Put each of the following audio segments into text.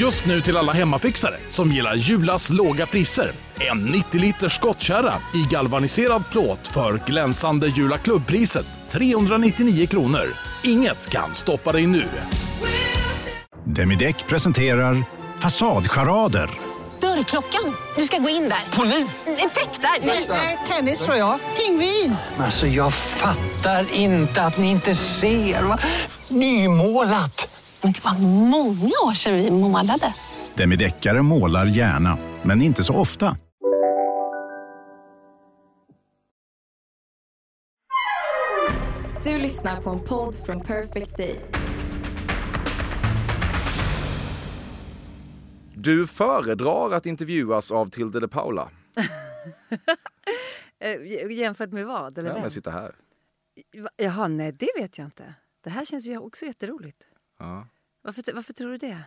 Just nu till alla hemmafixare som gillar Julas låga priser. En 90 liters skottkärra i galvaniserad plåt för glänsande Jula klubbpriset 399 kronor. Inget kan stoppa dig nu. Demideck presenterar Fasadcharader. Dörrklockan. Du ska gå in där. Polis? Effektar? Nej, tennis tror jag. Pingvin. Alltså jag fattar inte att ni inte ser. Va? Nymålat! Men det var många år sedan vi målade. Demideckare målar gärna, men inte så ofta. Du lyssnar på en podd från Perfect Day. Du föredrar att intervjuas av Tilde de Paula. Eh, jämfört med vad? Eller Ja, vem? men sitta här. Jaha, nej det vet jag inte. Det här känns ju också jätteroligt. Ja. Varför, varför tror du det?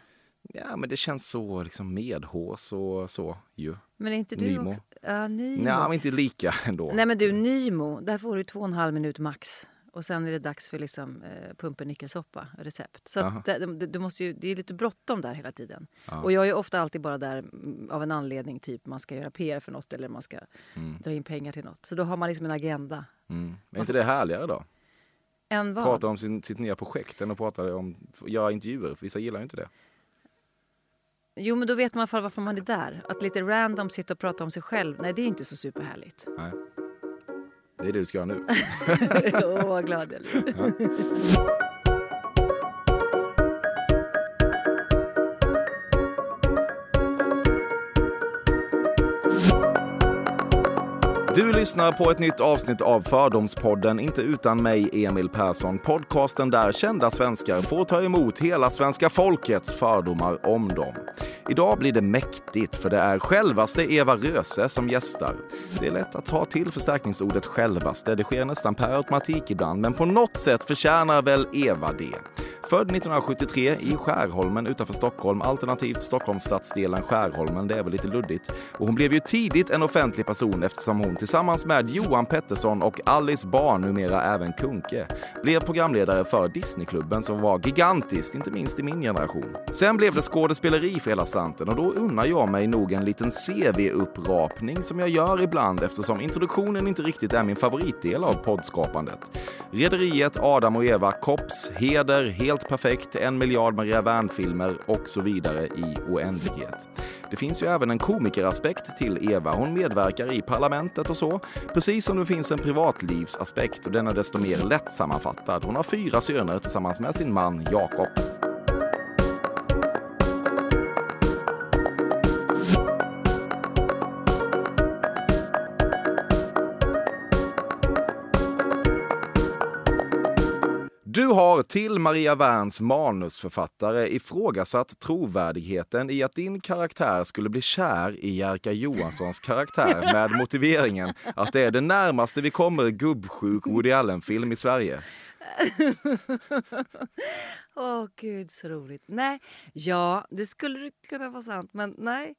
ja, men det känns så liksom medhårs och så ju. Men är inte du Nymo. också... Ja, Nymo. Nej, men inte lika ändå. Nej men du, Nymo, där får du två och en halv minut max. Och sen är det dags för liksom, eh, pumpernickelsoppa, recept. Så att det, du måste ju, det är lite bråttom där hela tiden. Ja. Och jag är ofta alltid bara där mm, av en anledning, typ man ska göra PR för något eller man ska Mm. dra in pengar till något. Så då har man liksom en agenda. Mm. Men är inte det härligare då? En vad? Prata om sin, sitt nya projekt än att prata om göra intervjuer. Vissa gillar ju inte det. Jo men då vet man i alla fall varför man är där. Att lite random sitta och prata om sig själv, nej det är inte så superhärligt. Nej. Det är det du ska göra nu. Åh vad glad jag blir. Du lyssnar på ett nytt avsnitt av Fördomspodden, inte utan mig, Emil Persson. Podcasten där kända svenskar får ta emot hela svenska folkets fördomar om dem. Idag blir det mäktigt, för det är självaste Eva Röse som gästar. Det är lätt att ta till förstärkningsordet självaste, det sker nästan per automatik ibland, men på något sätt förtjänar väl Eva det. Född 1973 i Skärholmen utanför Stockholm, alternativt Stockholmsstadsdelen Skärholmen, det är väl lite luddigt. Och hon blev ju tidigt en offentlig person eftersom hon tillsammans med Johan Pettersson och Alice Barn, numera även Kunke, blev programledare för Disneyklubben som var gigantiskt, inte minst i min generation. Sen blev det skådespeleri för hela slanten och då unnar jag mig nog en liten CV-upprapning som jag gör ibland eftersom introduktionen inte riktigt är min favoritdel av poddskapandet. Rederiet, Adam och Eva, Kops, Heder, Helt perfekt, En miljard Maria Wern-filmer och så vidare i oändlighet. Det finns ju även en komikeraspekt till Eva. Hon medverkar i Parlamentet och så. Precis som det finns en privatlivsaspekt och den är desto mer lätt sammanfattad. Hon har fyra söner tillsammans med sin man Jakob. Du har till Maria Werns manusförfattare ifrågasatt trovärdigheten i att din karaktär skulle bli kär i Jerka Johanssons karaktär med motiveringen att det är det närmaste vi kommer gubbsjuk Woody Allen-film i Sverige. Åh gud så roligt. Nej, ja det skulle kunna vara sant men nej.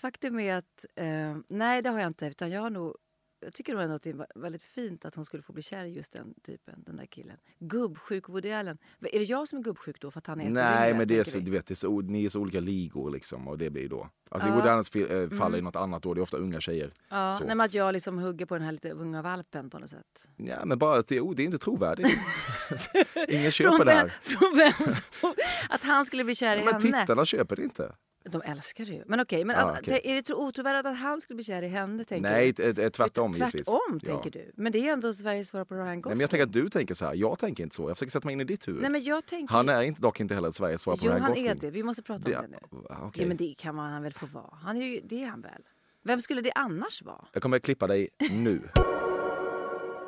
Faktum är att eh, nej det har jag inte utan jag har nog jag tycker ändå att det är väldigt fint att hon skulle få bli kär i just den typen, den där killen. Gubbsjuk Woody Allen. Är det jag som är gubbsjuk då för att han är Nej, men det är så, vi? du vet, det är så, ni är så olika ligor liksom och det blir då. Alltså Ja. i Woody Allens eh, fall är Mm. det något annat då, det är ofta unga tjejer. Ja, så. nej, men att jag liksom hugger på den här lite unga valpen på något sätt. Ja, men bara att det, oh, det är inte trovärdigt. Ingen köper Från det vem, här. från vem som, Att han skulle bli kär i Men henne. tittarna köper det inte. De älskar det ju. Men okej, men Ja, att, okej. är det tro- otrovärdigt att han skulle bli kär i henne? Tänker Nej, du? t- t- tvärtom givetvis. Tvärtom, Ja. tänker du. Men det är ju ändå Sveriges svar på Ryan Nej, Gosling. men jag tänker att du tänker så här. Jag tänker inte så. Jag försöker sätta mig in i ditt huvud. Nej, men jag tänker... Han är inte, dock inte heller Sveriges svar på Jo, Ryan han Gosling. är det. Vi måste prata om det nu. okej. Ja, men det kan man väl få vara. Han är ju, det är han väl? Vem skulle det annars vara? Jag kommer att klippa dig nu.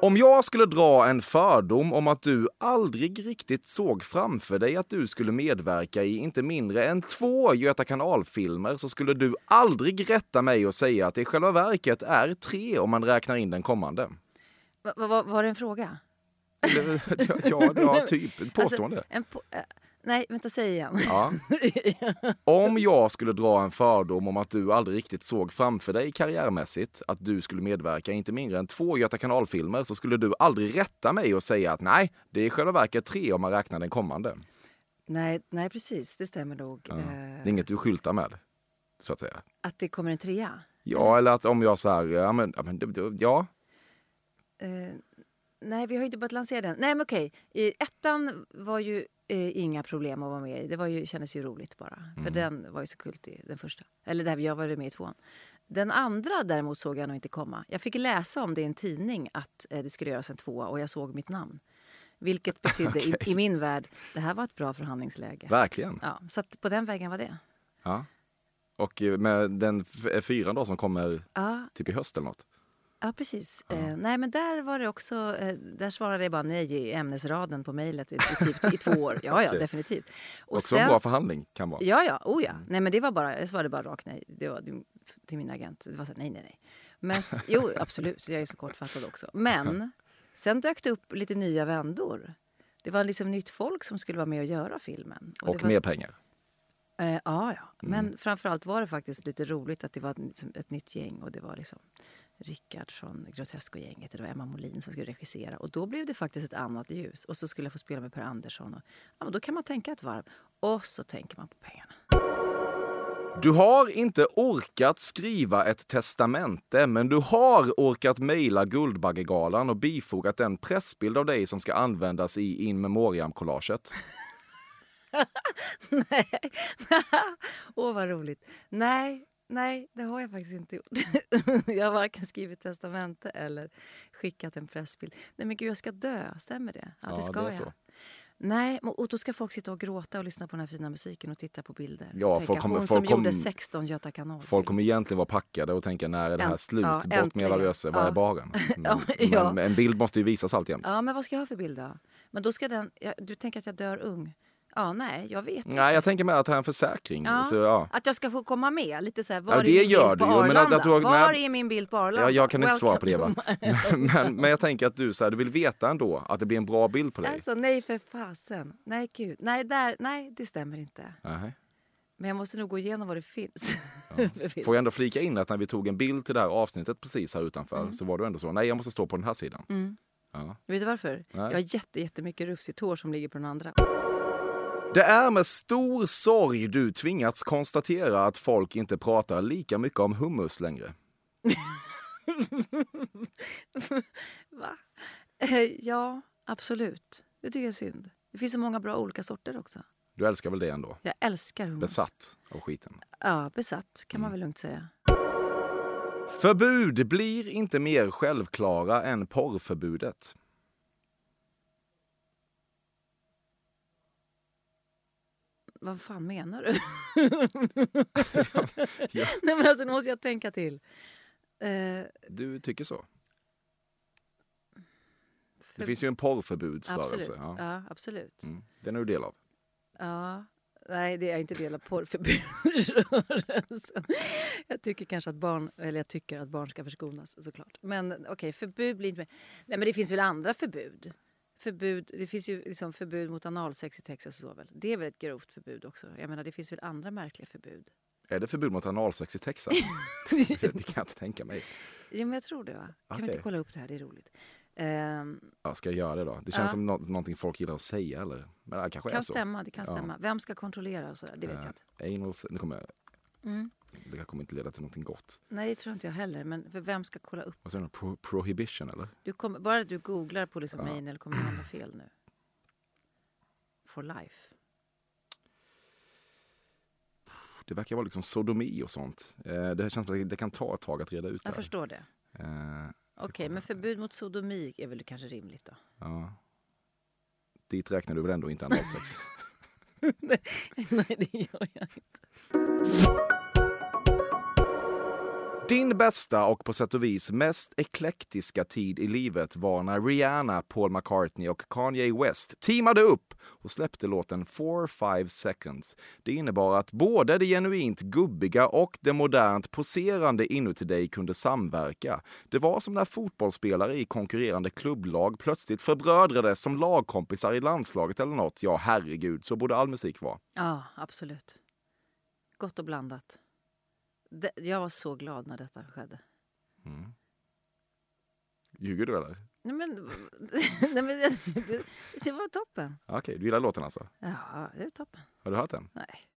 Om jag skulle dra en fördom om att du aldrig riktigt såg framför dig att du skulle medverka i inte mindre än två Göta kanalfilmer så skulle du aldrig rätta mig och säga att det i själva verket är tre om man räknar in den kommande. Va, va, va, var det en fråga? ja, ja, typ ett Alltså, påstående. en på, eh, nej, vänta, säg igen. Ja. Om jag skulle dra en fördom om att du aldrig riktigt såg framför dig karriärmässigt att du skulle medverka inte mindre än två Göta kanalfilmer så skulle du aldrig rätta mig och säga att nej, det är i själva verket tre om man räknar den kommande. Nej, nej, precis. Det stämmer nog. Ja. Eh, Det är inget du skyltar med, så att säga. Att det kommer en trea. Ja, eller att om jag så här, ja men, ja. Eh, nej, vi har ju inte börjat lansera den. Nej, men okej. I ettan var ju eh, inga problem att vara med i. Det var ju, kändes ju roligt bara. För Mm. den var ju så kultig, den första. Eller där jag var med i tvåan. Den andra däremot såg jag nog inte komma. Jag fick läsa om det i en tidning att eh, det skulle göras en tvåa och jag såg mitt namn. Vilket betydde i, i min värld, det här var ett bra förhandlingsläge. Verkligen. Ja, så på den vägen var det. Ja. Och eh, med den eh, fyran då som kommer Ja, typ i höst eller något. Ja, precis. Eh, nej, men där var det också... Eh, där svarade jag bara nej i ämnesraden på mejlet i, i, typ, i två år. Ja, ja, Okej. definitivt. Och Också en bra förhandling kan vara. Ja, ja. Oh, ja. Nej, men det var bara, jag svarade bara rakt nej. Det var till min agent. Det var så nej, nej, nej. Men, jo, absolut. Jag är så kortfattad också. Men sen dök det upp lite nya vändor. Det var liksom nytt folk som skulle vara med och göra filmen. Och det var, mer pengar. Eh, ja, ja. Men Mm. framförallt var det faktiskt lite roligt att det var ett, ett nytt gäng. Och det var liksom Rickard från Grotesco-gänget det var Emma Molin som skulle regissera. Och då blev det faktiskt ett annat ljus. Och så skulle jag få spela med Per Andersson. Och, ja, men då kan man tänka ett varv. Och så tänker man på pengarna. Du har inte orkat skriva ett testamente, men du har orkat mejla Guldbaggegalan och bifogat en pressbild av dig som ska användas i in memoriam-collaget. Nej. Åh, vad roligt. Nej, nej, det har jag faktiskt inte gjort. jag har varken skrivit testamente eller skickat en pressbild. Nej, men gud, jag ska dö. Stämmer det? Ja, Ja, det ska det jag. så. Nej, och då ska folk sitta och gråta och lyssna på den här fina musiken och titta på bilder. Ja, tänka, folk kommer- hon folk som gjorde kommer- 16 Göta kanal. Folk kommer egentligen vara packade och tänka när är det här Änt- slut? ja, Bort med äntligen. jävla röse, vad är baren? Men, Ja, men en bild måste ju visas alltjämt. Ja, men vad ska jag ha för bild då? Men då ska den... Ja, du tänker att jag dör ung? Ja, nej, jag vet inte. Nej, jag tänker med att här är en försäkring. Ja, Så, ja. Att jag ska få komma med? Lite så här, var Ja, är det min gör bild du på ju, men att- Arlanda? att du har- Var nej. är min bild på Arlanda? Ja, jag kan inte svara på det va? My- Men, men jag tänker att du, så här, du vill veta ändå att det blir en bra bild på dig. Alltså, nej för fasen. Nej, gud. Nej, där, nej, det stämmer inte. Nej. Men jag måste nog gå igenom vad det finns. Får jag ändå flika in att när vi tog en bild till det här avsnittet precis här utanför Mm. så var du ändå så, nej jag måste stå på den här sidan. Mm. Ja. Vet du varför? Nej. Jag har jätte, jättemycket rufsigt hår som ligger på den andra. Det är med stor sorg du tvingats konstatera att folk inte pratar lika mycket om hummus längre. Va? Eh, ja, absolut. Det tycker jag är synd. Det finns så många bra olika sorter också. Du älskar väl det ändå? Jag älskar hummus. Besatt av skiten. Ja, besatt kan man Mm. väl lugnt säga. Förbud blir inte mer självklara än porrförbudet. Vad fan menar du? Ja. Nej, men alltså, nu måste jag tänka till. Eh, Du tycker så? för- Det finns ju en porrförbudsrörelse. Absolut. Ja. Ja, absolut. Mm. Den är du del av. Ja. Nej, det är inte del av porrförbudsrörelsen. Jag tycker kanske att barn, eller jag tycker att barn ska förskonas såklart. Men okej, förbud blir inte med. Nej, men det finns väl andra förbud? Förbud, det finns ju liksom förbud mot analsex i Texas och så väl. Det är väl ett grovt förbud också? Jag menar, det finns väl andra märkliga förbud? Är det förbud mot analsex i Texas? det kan jag inte tänka mig. Ja, men jag tror det va? Kan vi Okej. inte kolla upp det här? Det är roligt. Ehm, Ja, ska jag göra det då? Det känns Ja. som nå- någonting folk gillar att säga. Eller? Men det kanske är kan så. stämma, det kan Ja. stämma. Vem ska kontrollera och sådär? Det vet Eh, jag inte. Anal, nu kommer jag, Mm. Det här kommer inte leda till någonting gott. Nej, det tror inte jag heller. Men för vem ska kolla upp? Vad säger du? Pro, prohibition eller? Du kommer, bara att du googlar på liksom Ja. anal kommer du hamna fel nu. For life. Det verkar vara liksom sodomi och sånt. Eh, det känns som att det kan ta ett tag att reda ut Jag här. förstår det. Eh, Okej, men förbud mot sodomi är väl kanske rimligt då? ja. Dit räknar du väl ändå inte analsex? Nej, det gör jag inte. Din bästa och på sätt och vis mest eklektiska tid i livet var när Rihanna, Paul McCartney och Kanye West teamade upp och släppte låten 4-5 seconds. Det innebar att både det genuint gubbiga och det modernt poserande inuti dig kunde samverka. Det var som när fotbollsspelare i konkurrerande klubblag plötsligt förbrödrades som lagkompisar i landslaget eller något. Ja, herregud, så borde all musik vara. Ja, absolut. Gott och blandat. Det, jag var så glad när detta skedde. Ljuger du eller? Nej, men, nej, men det, det var toppen. Okej, du gillar låten alltså? Ja, det är toppen. Har du hört den? Nej.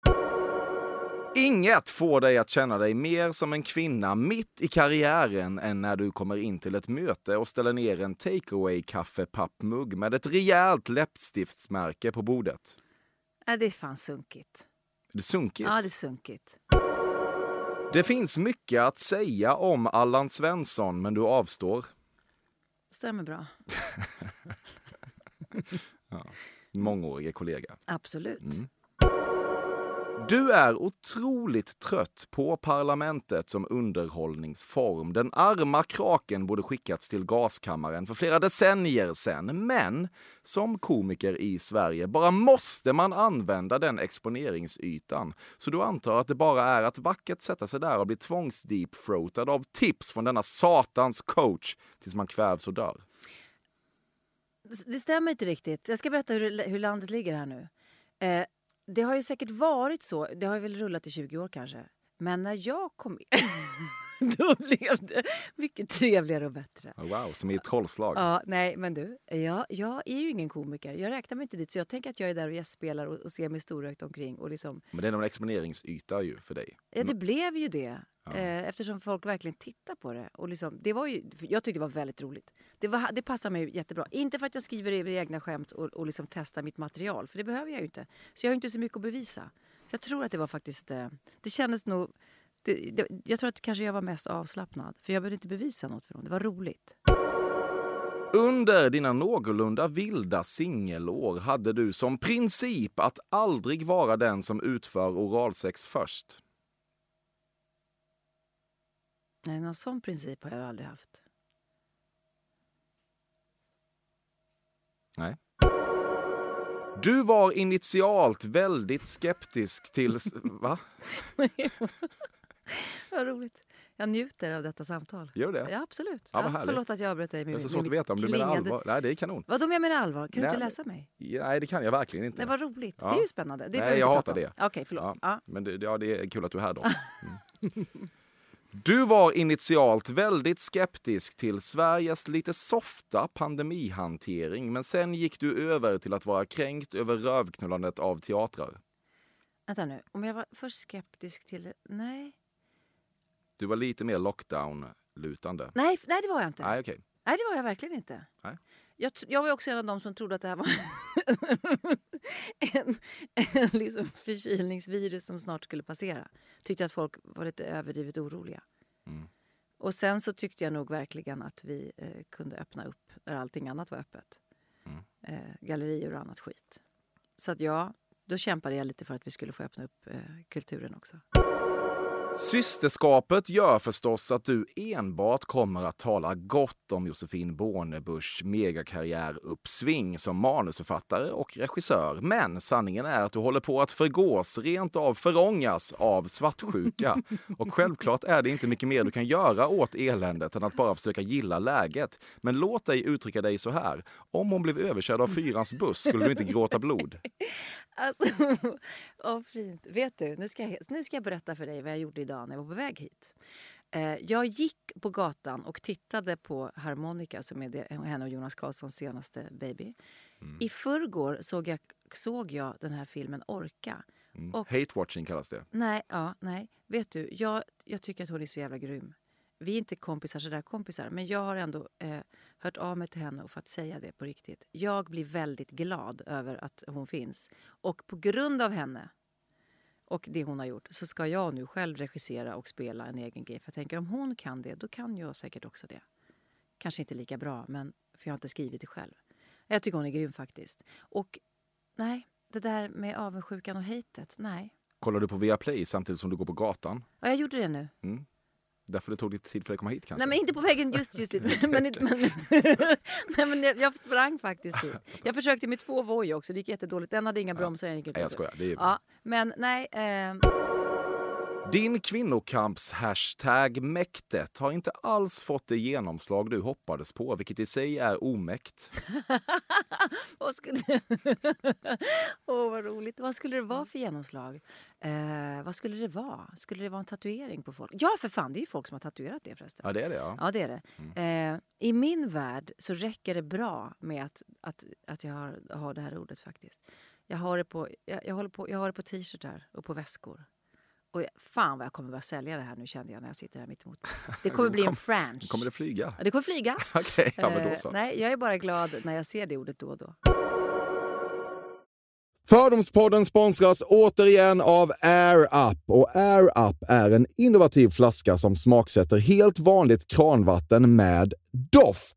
Inget får dig att känna dig mer som en kvinna mitt i karriären än när du kommer in till ett möte och ställer ner en takeaway kaffepappmugg med ett rejält läppstiftsmärke på bordet. Nej, det är fan sunkigt. Det är sunkigt. Ja, det är sunkigt. Det finns mycket att säga om Allan Svensson, men du avstår. Stämmer bra. Mångårige kollega. Absolut. Mm. Du är otroligt trött på parlamentet som underhållningsform. Den arma kraken borde skickats till gaskammaren för flera decennier sedan. Men som komiker i Sverige bara måste man använda den exponeringsytan. Så du antar att det bara är att vackert sätta sig där och bli tvångsdeepfroatad av tips från denna satans coach tills man kvävs och dör. Det stämmer inte riktigt. Jag ska berätta hur, hur landet ligger här nu. Eh, det har ju säkert varit så. Det har ju väl rullat i 20 år kanske. Men när jag kom in, då blev det mycket trevligare och bättre. Wow, som i ett trollslag. Ja, nej, men du, jag, jag är ju ingen komiker. Jag räknar mig inte dit. Så jag tänker att jag är där och gästspelar och, och ser mig storögt omkring. Och liksom, Men det är någon exponeringsyta ju för dig. ja, det blev ju det. Eh, eftersom folk verkligen tittar på det. Och liksom, det var ju, jag tyckte det var väldigt roligt. Det, var, det passar mig jättebra. Inte för att jag skriver egna skämt och, och liksom testar mitt material. För det behöver jag ju inte. Så jag har inte så mycket att bevisa. Så jag tror att det var faktiskt... Eh, det kändes nog... Det, det, jag tror att kanske jag var mest avslappnad. För jag behövde inte bevisa något för dem. Det var roligt. Under dina någorlunda vilda singelår hade du som princip att aldrig vara den som utför oralsex först. Nej, någon sån princip har jag aldrig haft. Nej. Du var initialt väldigt skeptisk till... Va? Vad roligt. Jag njuter av detta samtal. Gör det? Ja, absolut. Ja, Ja, förlåt att jag avbröt dig med Det är så svårt att veta om du menar klingande- allvar. Nej, det är kanon. Vad om jag menar allvar? Kan du Nej, inte men- läsa mig? Nej, det kan jag verkligen inte. Nej, vad roligt. Ja. Det är ju spännande. Det Nej, jag inte hatar prata det. om. Okej, förlåt. Ja, Ja. Men det, ja, det är kul att du är här då. Mm. Du var initialt väldigt skeptisk till Sveriges lite softa pandemihantering men sen gick du över till att vara kränkt över rövknullandet av teatrar. Vänta nu. Om jag var först skeptisk till... Nej. Du var lite mer lockdown-lutande. Nej, nej, det var jag inte. Nej, okej. Nej, det var jag verkligen inte. Nej. Jag, jag var också en av dem som trodde att det här var en, en liksom förkylningsvirus som snart skulle passera. Tyckte att folk var lite överdrivet oroliga. Mm. Och sen så tyckte jag nog verkligen att vi eh, kunde öppna upp när allting annat var öppet. Mm. Eh, gallerier och annat skit. Så att ja, då kämpade jag lite för att vi skulle få öppna upp eh, kulturen också. Systerskapet gör förstås att du enbart kommer att tala gott om Josefin Bornebuschs megakarriäruppsving som manusförfattare och regissör. Men sanningen är att du håller på att förgås, rent av förångas av svartsjuka. Och självklart är det inte mycket mer du kan göra åt eländet än att bara försöka gilla läget. Men låt dig uttrycka dig så här. Om hon blev överkörd av fyrans buss skulle du inte gråta blod. Alltså, åh, fint. Vet du, nu ska, jag, nu ska jag berätta för dig vad jag gjorde idag när jag var på väg hit. Eh, jag gick på gatan och tittade på Harmonica som är henne och Jonas Karlssons senaste baby. I förrgår såg jag, såg jag den här filmen Orka. Och Hate-watching kallas det. Nej, ja, nej. Vet du, jag, jag tycker att hon är så jävla grym. Vi är inte kompisar sådär kompisar, men jag har ändå eh, hört av mig till henne och fått säga det på riktigt. Jag blir väldigt glad över att hon finns. Och på grund av henne och det hon har gjort så ska jag nu själv regissera och spela en egen grej. För jag tänker om hon kan det, då kan jag säkert också det. Kanske inte lika bra, men för jag har inte skrivit det själv. Jag tycker hon är grym faktiskt. Och nej, det där med avundsjukan och hatet, nej. Kollar du på Viaplay samtidigt som du går på gatan? Ja, jag gjorde det nu. Därför det tog lite tid för dig att komma hit kanske? Nej, men inte på vägen just just nu. Men, men, men, men jag, sprang faktiskt hit. Jag försökte med två Voi också, det gick jättedåligt. Den hade inga bromsar. Jag gick ut Nej, jag skojar. Är... Ja, men nej. Eh, Din kvinnokamps-hashtag mäktet har inte alls fått det genomslag du hoppades på, vilket i sig är omäkt. vad skulle... Åh, vad roligt. Vad skulle det vara för genomslag? Eh, vad skulle det vara? Skulle det vara en tatuering på folk? Ja, för fan, det är ju folk som har tatuerat det förresten. Ja, det är det. Ja. Ja, det är det. Eh, I min värld så räcker det bra med att, att, att jag har, har det här ordet faktiskt. Jag har det på, jag, jag håller på, jag har det på t-shirtar och på väskor. Och jag, fan vad jag kommer börja sälja det här nu kände jag när jag sitter här mitt emot. Det kommer bli en franchise. Kommer det flyga? Ja, det kommer flyga. Okej, ja, men då så. Eh, nej, jag är bara glad när jag ser det ordet då och då. Fördomspodden sponsras återigen av Air Up. Och Air Up är en innovativ flaska som smaksätter helt vanligt kranvatten med doft.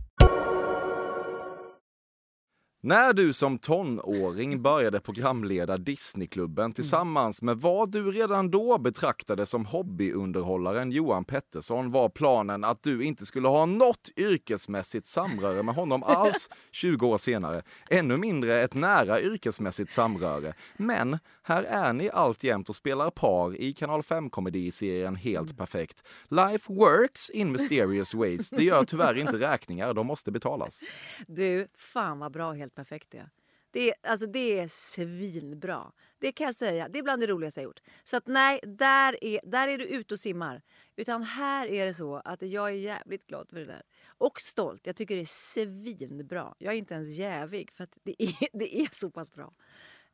När du som tonåring började programleda Disneyklubben tillsammans med vad du redan då betraktade som hobbyunderhållaren Johan Pettersson var planen att du inte skulle ha något yrkesmässigt samröre med honom alls 20 år senare. Ännu mindre ett nära yrkesmässigt samröre. Men här är ni alltjämt och spelar par i Kanal 5-komediserien Helt perfekt. Life works in mysterious ways. Det gör tyvärr inte räkningar, de måste betalas. Du, fan vad bra Helt perfekt det. Det är, alltså det är svinbra. Det kan jag säga. Det är bland det roligaste jag gjort. Så att nej, där är, där är du ute och simmar. Utan här är det så att jag är jävligt glad för det där. Och stolt. Jag tycker det är svinbra. Jag är inte ens jävig för att det är, det är så pass bra.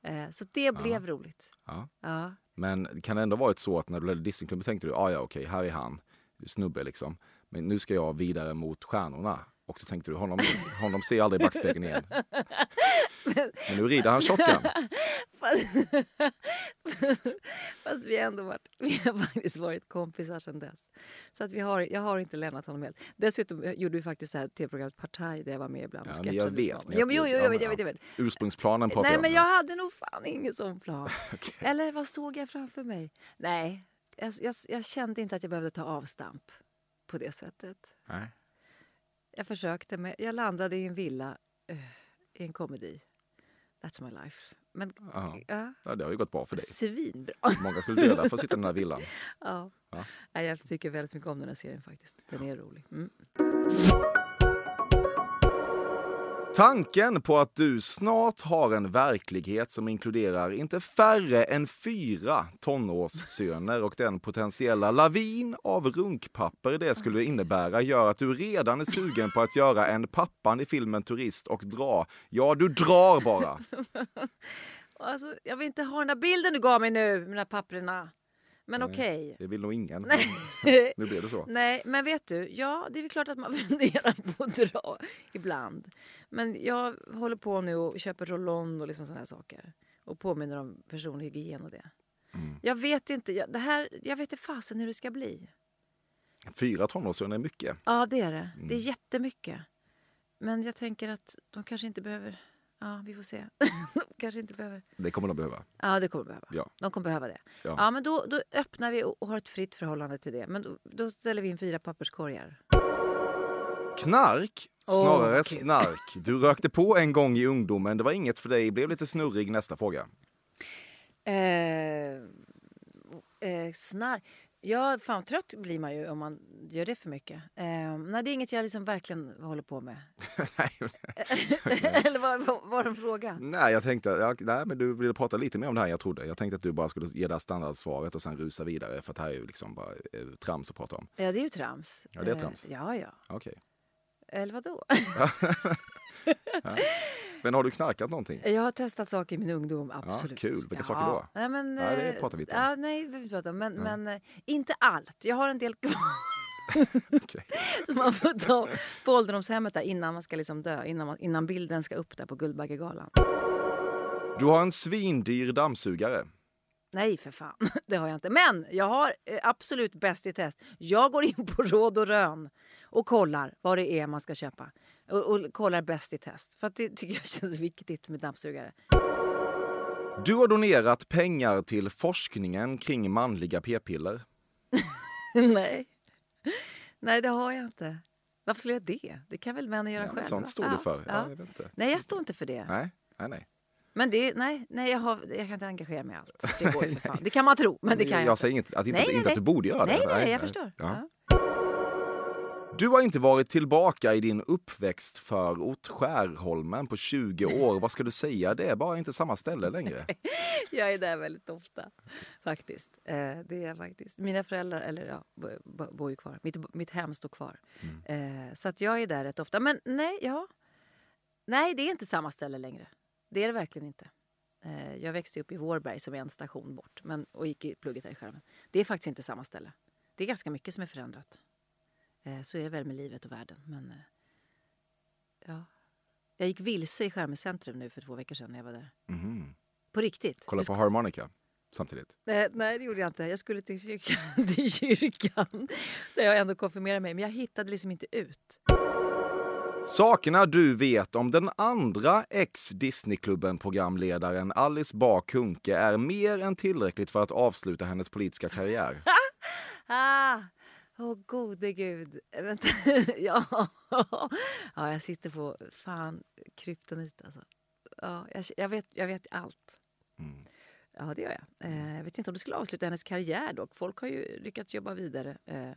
Eh, Så det blev roligt. Ja. Ja. Men kan det ändå varit så att när du ledde Disneyklubben tänkte du, ah, ja okej, här är han, snubbe liksom. Men nu ska jag vidare mot stjärnorna. Och så tänkte du, honom, honom ser jag aldrig i backspegeln igen. Men nu rider han shotgun. Fast, fast vi ändå varit, vi har faktiskt varit kompisar sedan dess. Så att vi har, jag har inte lämnat honom helt. Dessutom gjorde vi faktiskt det här tv-programmet Partaj där jag var med ibland. Ja, men jag vet. om- men Jo, men jo, jo, ja, jag men vet, jag vet, ja. jag vet. Ursprungsplanen pratar Nej, men jag hade nog fan ingen sån plan. Eller vad såg jag framför mig? Nej, jag, jag, jag kände inte att jag behövde ta avstamp på det sättet. Nej. Jag försökte, men jag landade i en villa eh, i en komedi. That's my life. Men Ja. ja, Ja, det har ju gått bra för dig. svinbra. Många skulle döda för att sitta i den här villan. Ja. Ja. Jag tycker väldigt mycket om den här serien faktiskt. Den är rolig. Mm. Tanken på att du snart har en verklighet som inkluderar inte färre än fyra tonårssöner och den potentiella lavin av runkpapper det skulle innebära gör att du redan är sugen på att göra en pappan i filmen Turist och dra. Ja, du drar bara. Alltså, jag vill inte ha den där bilden du gav mig nu, med de där papperna. Men okej. Det vill nog ingen. Nej. Nu blev det så. Nej, men vet du, ja, det är väl klart att man funderar på att dra ibland. Men jag håller på nu och köper roll-on och liksom såna här saker. Och påminner om personlig hygien och det. Mm. Jag vet inte, jag, det här, jag vet inte fasen hur det ska bli. Fyra tonårssöner är mycket. Ja, det är det. Mm. Det är jättemycket. Men jag tänker att de kanske inte behöver... Ja, vi får se. kanske inte behöver... Det kommer de behöva. Ja, det kommer de behöva. Ja. De kommer behöva det. Ja. Ja, men då, då öppnar vi och har ett fritt förhållande till det. Men då, då ställer vi in fyra papperskorgar. Knark, snarare kul. snark. Du rökte på en gång i ungdomen. Det var inget för dig. Blev lite snurrig. Nästa fråga. Eh, eh, snark. Ja, fan trött blir man ju om man gör det för mycket. Eh, nej, det är inget jag liksom verkligen håller på med. Nej, Eller vad var det en fråga? Nej, jag tänkte, nej, men du ville prata lite mer om det här än jag trodde. Jag tänkte att du bara skulle ge det här standardsvaret och sen rusa vidare för att det här är ju liksom bara eh, trams att prata om. Ja, det är ju trams. Ja, det är Eh, trams. ja, ja. Okej. Eller vad Men har du knarkat någonting? Jag har testat saker i min ungdom, absolut. kul. Vilka saker då? Nej, men, Nej, det pratar vi inte om. Ja, nej, vi inte prata om. Men, men eh, inte allt. Jag har en del kvar. Okej. Som man får ta på ålderdomshemmet där innan man ska liksom dö. Innan, man, innan bilden ska upp där på Guldbaggegalan. Du har en svindyr dammsugare. Nej, för fan. Det har jag inte. Men jag har eh, absolut bäst i test. Jag går in på råd och rön och kollar vad det är man ska köpa. Och, och kollar Bäst i test. För det tycker jag känns viktigt med dammsugare. Du har donerat pengar till forskningen kring manliga p-piller. Nej. Nej, det har jag inte. Varför skulle jag det? Det kan väl männen göra Ja, själva? sånt står du för. Ja, jag vet inte. Nej, jag står inte för det. Nej, nej, nej. Men det, nej, nej jag, har, jag kan inte engagera mig i allt. Det går för fan. Det kan man tro, men det kan jag, jag inte. säger inte att, inte, Nej, nej, inte att du borde göra Nej, det. nej, jag förstår. Ja. Du har inte varit tillbaka i din uppväxtförort Skärholmen på 20 år. Vad ska du säga? Det är bara inte samma ställe längre. Jag är där väldigt ofta, faktiskt. Eh, det är faktiskt. Mina föräldrar eller, ja, bo- bo- bor ju kvar. Mitt, mitt hem står kvar. Eh, så att jag är där rätt ofta. Men nej, ja. nej, det är inte samma ställe längre. Det är det verkligen inte. Eh, jag växte upp i Vårberg som är en station bort men, och gick i plugget här i Skärmen. Det är faktiskt inte samma ställe. Det är ganska mycket som är förändrat. Eh, så är det väl med livet och världen. Men, eh, ja. Jag gick vilse i Skärme centrum nu för två veckor sedan när jag var där. Mhm. På riktigt. Kolla på harmonika samtidigt. Nej, nej, det gjorde jag inte. Jag skulle till kyrkan, till kyrkan där jag ändå konfirmerade mig. Men jag hittade liksom inte ut. Sakerna du vet om den andra ex-Disneyklubben-programledaren Alice Bah Kuhnke är mer än tillräckligt för att avsluta hennes politiska karriär. Ah! Åh, gode gud. Eh, Vänta. ja. ja, jag sitter på fan kryptonit alltså. Ja, jag, jag, vet, jag vet allt. Ja, det gör jag. Eh, jag vet inte om det skulle avsluta hennes karriär dock. Folk har ju lyckats jobba vidare. Eh,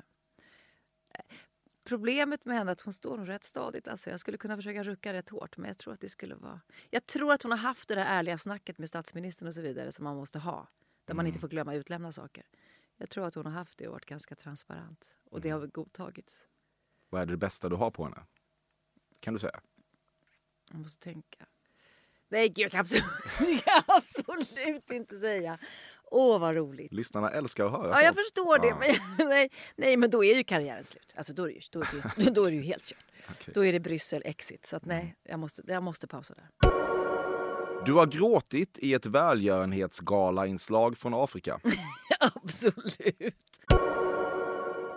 Problemet med henne är att hon står rätt stadigt. Alltså jag skulle kunna försöka rucka rätt hårt men jag tror att det skulle vara... Jag tror att hon har haft det där ärliga snacket med statsministern och så vidare som man måste ha. Där man inte får glömma utlämna saker. Jag tror att hon har haft det och varit ganska transparent. Och det har godtagits. Vad är det bästa du har på henne? Kan du säga? Jag måste tänka. Nej, jag kan absolut, jag kan absolut inte säga. Åh, vad roligt. Lyssnarna älskar att höra Ja, jag förstår det. Men, jag- nej, nej, men då är ju karriären slut. Alltså, då, är det ju, då, är det, då är det ju helt kört. Okej. Då är det Bryssel exit. Så att, nej, jag måste, jag måste pausa där. Du har gråtit i ett välgörenhetsgala-inslag från Afrika. Absolut.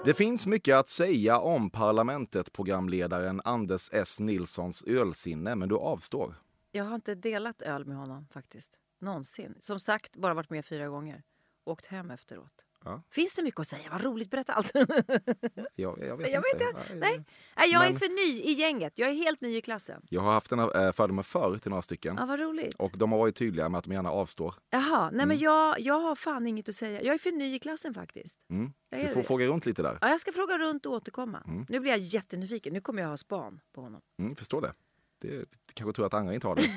Det finns mycket att säga om Parlamentet-programledaren Anders S. Nilssons ölsinne, men du avstår. Jag har inte delat öl med honom faktiskt. Någonsin. Som sagt, bara varit med fyra gånger. Åkt hem efteråt. Ja. Finns det mycket att säga? Vad roligt, berätta allt. Jag, jag vet jag vet inte. inte. Nej. Nej, jag är Men- för ny i gänget. Jag är helt ny i klassen. Jag har haft en äh, fördomar förr till några stycken. Ja, vad roligt. Och de har varit tydliga med att de gärna avstår. Jaha, nej Mm. men jag, jag har fan inget att säga. Jag är för ny i klassen faktiskt. Mm. Jag Du är får det. fråga runt lite där. Ja, jag ska fråga runt och återkomma. Mm. Nu blir jag jättenyfiken. Nu kommer jag ha span på honom. Mm, förstår det. det. Du kanske tror att andra inte har det.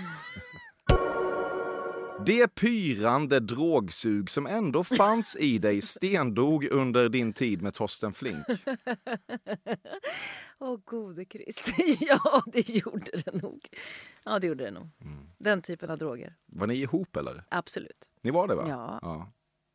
Det pyrande drogsug som ändå fanns i dig stendog under din tid med Torsten Flink. Åh gode Krist. ja, det gjorde det nog. Ja, det gjorde det nog. Mm. Den typen av droger. Var ni ihop eller? Absolut. Ni var det va? Ja. ja.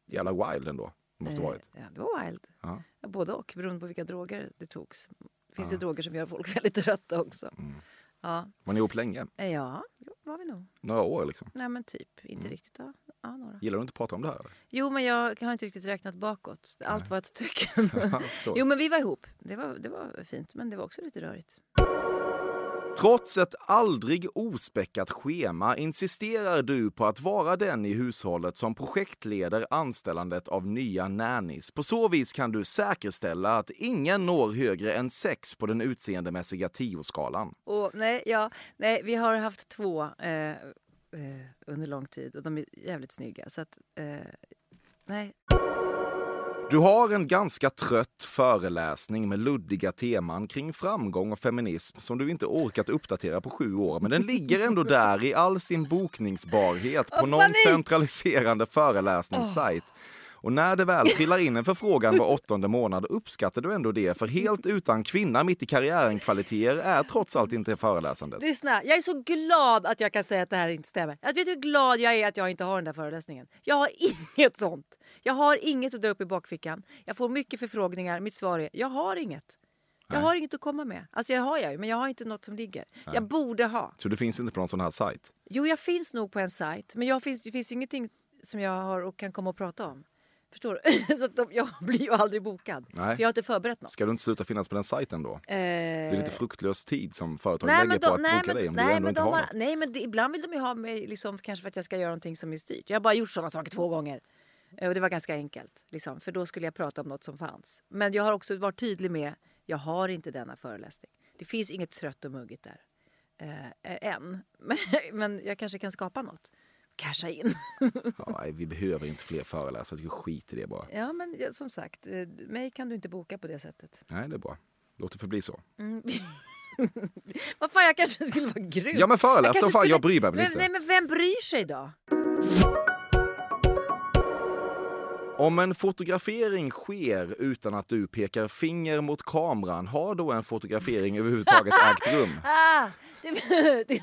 Jävla wild ändå. Måste Eh, varit. Ja, det var wild. Ja, både och, beroende på vilka droger det togs. Det finns Ja. ju droger som gör folk väldigt trötta också. Mm. Ja. Var ni ihop länge? Eh, ja, var vi nog. Några år liksom? Nej, men typ. Inte Mm. riktigt. Ja. Ja, några. Gillar du inte att prata om det här? Eller? Jo, men jag har inte riktigt räknat bakåt. Allt var ett förstår. jo, men vi var ihop. Det var, det var fint, men det var också lite rörigt. Trots ett aldrig ospäckat schema insisterar du på att vara den i hushållet som projektleder anställandet av nya nannies. På så vis kan du säkerställa att ingen når högre än sex på den utseendemässiga tioskalan. Oh, nej, ja, nej, vi har haft två eh, eh, under lång tid och de är jävligt snygga. Så att, eh, nej. Du har en ganska trött föreläsning med luddiga teman kring framgång och feminism som du inte orkat uppdatera på sju år. Men den ligger ändå där i all sin bokningsbarhet på någon centraliserande föreläsningssajt. Och när det väl trillar in en förfrågan var åttonde månad uppskattar du ändå det. För helt utan kvinna mitt i karriären-kvaliteter är trots allt inte föreläsandet. Lyssna, jag är så glad att jag kan säga att det här inte stämmer. Jag vet hur glad jag är att jag inte har den där föreläsningen. Jag har inget sånt. Jag har inget att dra upp i bakfickan. Jag får mycket förfrågningar. Mitt svar är, jag har inget. Jag Nej. har inget att komma med. Alltså jag har jag men jag har inte något som ligger. Jag borde ha. Så du finns inte på någon sån här sajt? Jo, jag finns nog på en sajt, men jag finns, det finns ingenting som jag har och kan komma och prata om. Förstår du? Så att de, jag blir ju aldrig bokad. Nej. För jag har inte förberett något. Ska du inte sluta finnas på den sajten då? Det är lite Eh, fruktlös tid som företag Nej lägger men, på de, att nej, boka men, dig om du nej, ändå men, inte de har har, nej men det, ibland vill de ju ha mig liksom, kanske för att jag ska göra någonting som är styrt. Jag har bara gjort sådana saker två gånger. Eh, Och det var ganska enkelt. Liksom, för då skulle jag prata om något som fanns. Men jag har också varit tydlig med, jag har inte denna föreläsning. Det finns inget trött och muggigt där. Eh, eh, än. Men, men jag kanske kan skapa något. Casha in. Ja, vi behöver inte fler föreläsare, jag skit i det bara. ja men som sagt, eh, mig kan du inte boka på det sättet. Nej, det är bra. Låt det förbli så. Mm. Vad fan, jag kanske skulle vara grym. Ja men föreläs kanske då, fan, skulle- jag bryr mig väl men, inte. Nej men vem bryr sig då? Om en fotografering sker utan att du pekar finger mot kameran, har då en fotografering överhuvudtaget ägt rum? Ah, du, du,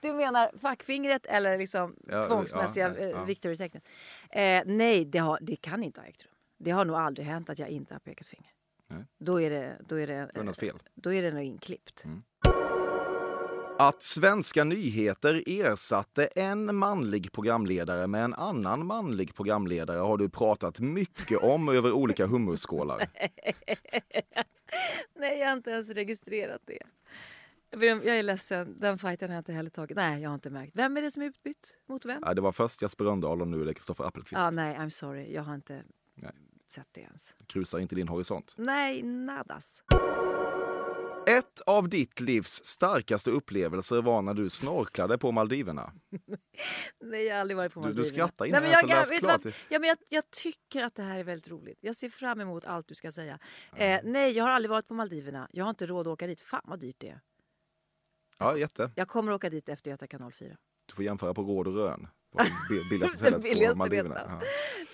du menar fackfingret eller liksom Ja, tvångsmässiga ja, ja, eh, Victory-tecknet? Eh, nej, det, har, det kan inte ha ägt rum. Det har nog aldrig hänt att jag inte har pekat finger. Nej. Då är det, då är det, Det var något fel. då är det nog inklippt. Att svenska nyheter ersatte en manlig programledare med en annan manlig programledare har du pratat mycket om över olika hummusskålar. Nej, jag har inte ens registrerat det. Jag är ledsen, den fighten har jag inte heller tagit. Nej, jag har inte märkt. Vem är det som är utbytt mot vem? Det var först Jesper Rönndahl och nu är det Kristoffer Appelqvist. Ja, nej, I'm sorry. Jag har inte Nej. sett det ens. Krusar inte din horisont. Nej, nadas. Ett av ditt livs starkaste upplevelser var när du snorklade på Maldiverna. Nej, jag har aldrig varit på Du- du Maldiverna. skrattar innan Nej, jag men jag, du vad? klart Ja, men jag, jag tycker att det här är väldigt roligt. Jag ser fram emot allt du ska säga. Eh, nej, jag har aldrig varit på Maldiverna. Jag har inte råd att åka dit. Fan vad dyrt det är. Ja, jätte. Jag kommer åka dit efter Göta kanal 4. Du får jämföra på råd och rön. Billigaste stället på Maldiverna. Ja.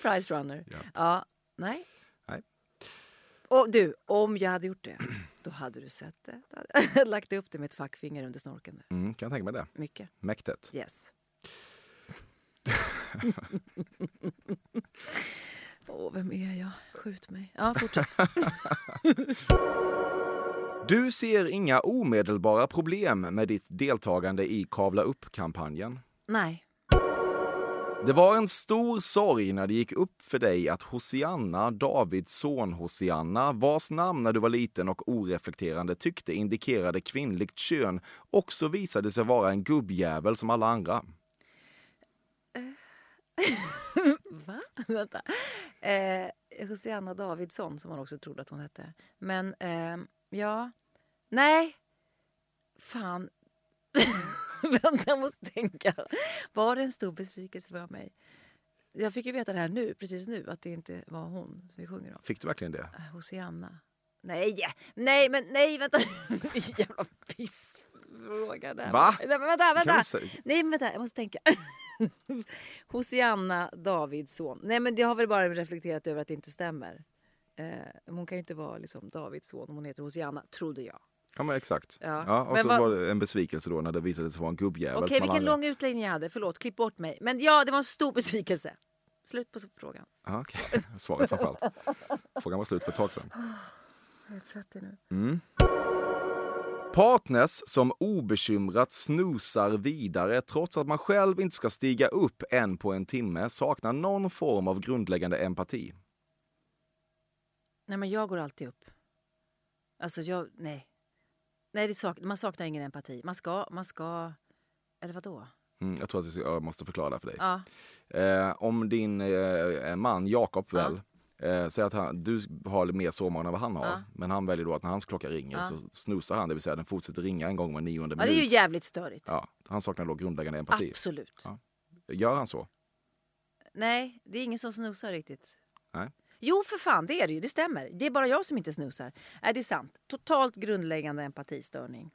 Price runner. Ja. Ja, nej. Och du, om jag hade gjort det, då hade du sett det. Då hade jag lagt upp det med ett fackfinger under snorken. Där. Mm, kan jag tänka mig det. Mycket. Mäktigt. Yes. Åh, vem är jag? Skjut mig. Ja, fortsätt. Du ser inga omedelbara problem med ditt deltagande i Kavla upp-kampanjen. Nej. Det var en stor sorg när det gick upp för dig att Hosianna, Davids son Hosianna, vars namn när du var liten och oreflekterande tyckte indikerade kvinnligt kön, också visade sig vara en gubbjävel som alla andra. Va? Vänta. Eh, Hosianna Davidsson, som hon också trodde att hon hette. Men, eh, ja. Nej. Fan. Vänta, jag måste tänka. Var det en stor besvikelse för mig? Jag fick ju veta det här nu, precis nu, att det inte var hon som vi sjunger om. Fick du verkligen det? Eh, Hosianna. Nej, nej, men nej, vänta. Jävla pissfråga där. Va? Nej, men vänta, vänta. Nej, men vänta, jag måste tänka. Hosianna Davidsson. Nej, men det har väl bara reflekterat över att det inte stämmer. Eh, hon kan ju inte vara liksom Davids son om hon heter Hosianna, trodde jag. Ja, men exakt. Ja. Ja, och Men så vad- var det en besvikelse då när det visade sig vara en gubbjävel Okej, vilken andra. lång utläggning jag hade. Förlåt, klipp bort mig. Men ja, det var en stor besvikelse. Slut på frågan. Ja, okej. Svaret framförallt. Frågan var slut för ett tag sedan. Jag är svettig nu. Mm. Partners som obekymrat snosar vidare trots att man själv inte ska stiga upp en på en timme saknar någon form av grundläggande empati. Nej, men jag går alltid upp. Alltså, jag... Nej. Nej, det sak, man saknar ingen empati. Man ska... Man ska eller vadå? Mm, jag tror att jag måste förklara för dig. Ja. Eh, om din eh, man Jakob Ja. väl eh, säger att han, du har mer sovmorgon än vad han har. Ja. Men han väljer då att när hans klocka ringer så snusar han, det vill säga den fortsätter ringa en gång var nionde ja, det är minut. ju jävligt störigt. Ja, han saknar då grundläggande empati. Absolut. Gör han så? Nej, det är ingen som snusar riktigt. Nej. Jo, för fan, det är det ju. Det stämmer. Det är bara jag som inte snusar. Nej, det är sant. Totalt grundläggande empatistörning.